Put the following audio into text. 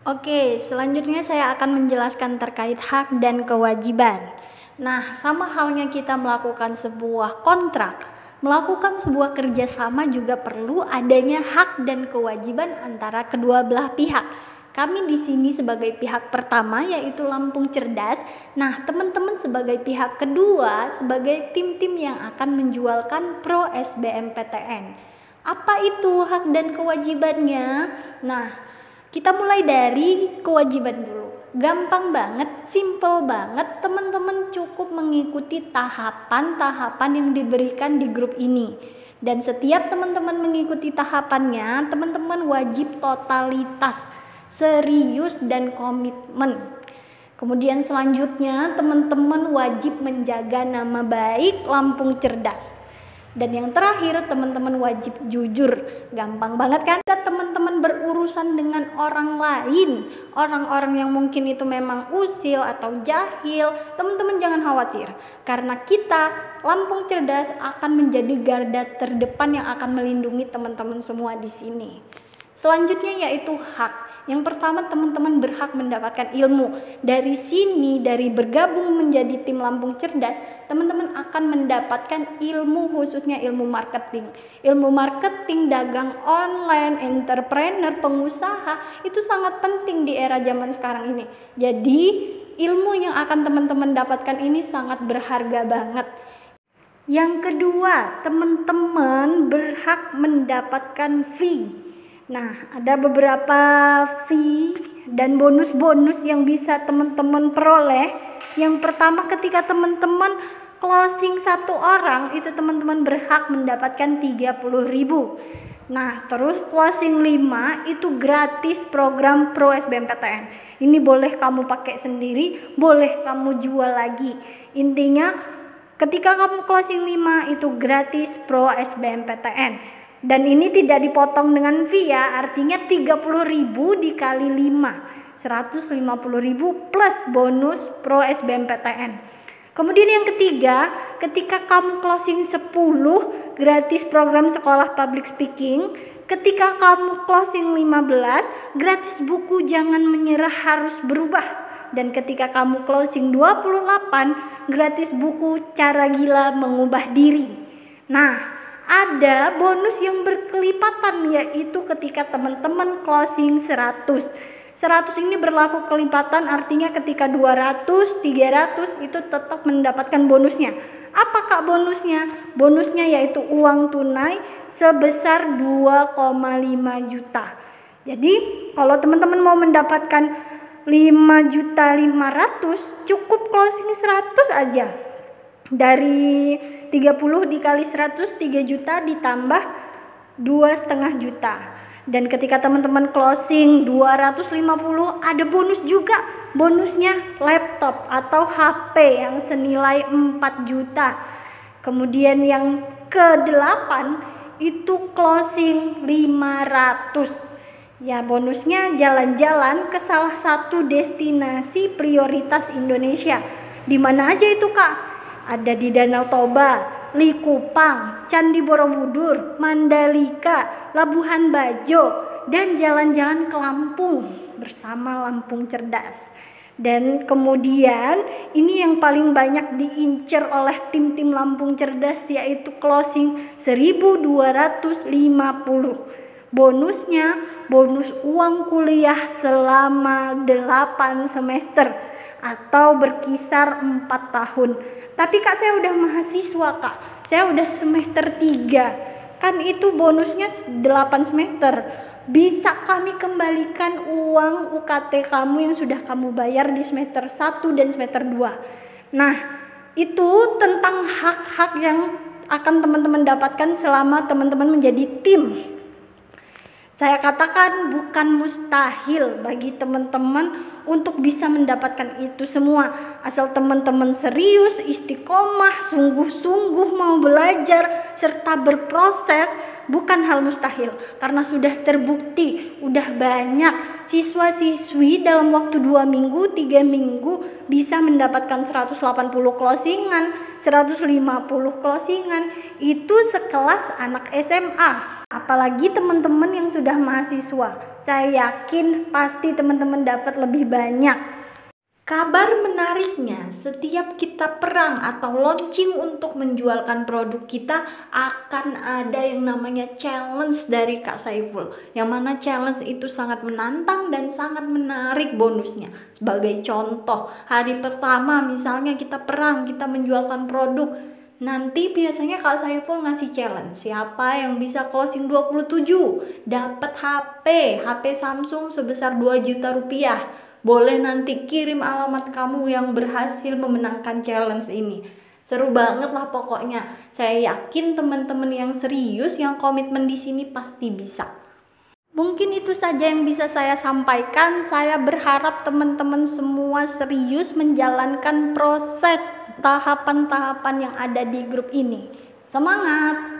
Oke, selanjutnya saya akan menjelaskan terkait hak dan kewajiban. Nah, sama halnya kita melakukan sebuah kontrak, melakukan sebuah kerjasama juga perlu adanya hak dan kewajiban antara kedua belah pihak. Kami di sini sebagai pihak pertama yaitu Lampung Cerdas. Nah, teman-teman sebagai pihak kedua sebagai tim-tim yang akan menjualkan Pro SBMPTN. Apa itu hak dan kewajibannya? Nah, kita mulai dari kewajiban dulu. Gampang banget, simple banget. Teman-teman cukup mengikuti tahapan-tahapan yang diberikan di grup ini. Dan setiap teman-teman mengikuti tahapannya, teman-teman wajib totalitas, serius dan komitmen. Kemudian selanjutnya teman-teman wajib menjaga nama baik Lampung Cerdas. Dan yang terakhir, teman-teman wajib jujur. Gampang banget kan? Teman-teman berurusan dengan orang lain, orang-orang yang mungkin itu memang usil atau jahil, teman-teman jangan khawatir. Karena kita, Lampung Cerdas akan menjadi garda terdepan yang akan melindungi teman-teman semua di sini. Selanjutnya yaitu hak. Yang pertama teman-teman berhak mendapatkan ilmu. Dari sini, dari bergabung menjadi tim Lampung Cerdas, teman-teman akan mendapatkan ilmu khususnya ilmu marketing. Ilmu marketing, dagang online, entrepreneur, pengusaha itu sangat penting di era zaman sekarang ini. Jadi, ilmu yang akan teman-teman dapatkan ini sangat berharga banget. Yang kedua, teman-teman berhak mendapatkan fee Nah, ada beberapa fee dan bonus-bonus yang bisa teman-teman peroleh. Yang pertama ketika teman-teman closing satu orang itu teman-teman berhak mendapatkan 30.000. Nah, terus closing 5 itu gratis program Pro SBMPTN. Ini boleh kamu pakai sendiri, boleh kamu jual lagi. Intinya ketika kamu closing 5 itu gratis Pro SBMPTN. Dan ini tidak dipotong dengan fee ya, artinya 30.000 dikali 5. 150.000 plus bonus Pro SBMPTN. Kemudian yang ketiga, ketika kamu closing 10 gratis program sekolah public speaking, ketika kamu closing 15 gratis buku jangan menyerah harus berubah. Dan ketika kamu closing 28 gratis buku cara gila mengubah diri. Nah, ada bonus yang berkelipatan yaitu ketika teman-teman closing 100 100 ini berlaku kelipatan artinya ketika 200, 300 itu tetap mendapatkan bonusnya. Apa kak bonusnya? Bonusnya yaitu uang tunai sebesar 2,5 juta. Jadi kalau teman-teman mau mendapatkan 5 juta 500 cukup closing 100 aja. Dari 30 dikali 100 3 juta ditambah dua setengah juta. Dan ketika teman-teman closing 250 ada bonus juga. Bonusnya laptop atau HP yang senilai 4 juta. Kemudian yang ke-8 itu closing 500 ya bonusnya jalan-jalan ke salah satu destinasi prioritas Indonesia. Di mana aja itu kak ada di Danau Toba, Likupang, Candi Borobudur, Mandalika, Labuhan Bajo, dan jalan-jalan ke Lampung bersama Lampung Cerdas. Dan kemudian ini yang paling banyak diincar oleh tim-tim Lampung Cerdas yaitu closing 1250. Bonusnya bonus uang kuliah selama 8 semester atau berkisar 4 tahun. Tapi kak saya udah mahasiswa kak, saya udah semester 3. Kan itu bonusnya 8 semester. Bisa kami kembalikan uang UKT kamu yang sudah kamu bayar di semester 1 dan semester 2. Nah, itu tentang hak-hak yang akan teman-teman dapatkan selama teman-teman menjadi tim saya katakan bukan mustahil bagi teman-teman untuk bisa mendapatkan itu semua. Asal teman-teman serius, istiqomah, sungguh-sungguh mau belajar serta berproses bukan hal mustahil. Karena sudah terbukti, udah banyak siswa-siswi dalam waktu 2 minggu, 3 minggu bisa mendapatkan 180 closingan, 150 closingan. Itu sekelas anak SMA apalagi teman-teman yang sudah mahasiswa. Saya yakin pasti teman-teman dapat lebih banyak. Kabar menariknya, setiap kita perang atau launching untuk menjualkan produk kita akan ada yang namanya challenge dari Kak Saiful. Yang mana challenge itu sangat menantang dan sangat menarik bonusnya. Sebagai contoh, hari pertama misalnya kita perang, kita menjualkan produk, Nanti biasanya Kak Saiful ngasih challenge Siapa yang bisa closing 27 Dapat HP HP Samsung sebesar 2 juta rupiah boleh nanti kirim alamat kamu yang berhasil memenangkan challenge ini. Seru banget lah pokoknya. Saya yakin teman-teman yang serius, yang komitmen di sini pasti bisa. Mungkin itu saja yang bisa saya sampaikan. Saya berharap teman-teman semua serius menjalankan proses tahapan-tahapan yang ada di grup ini. Semangat!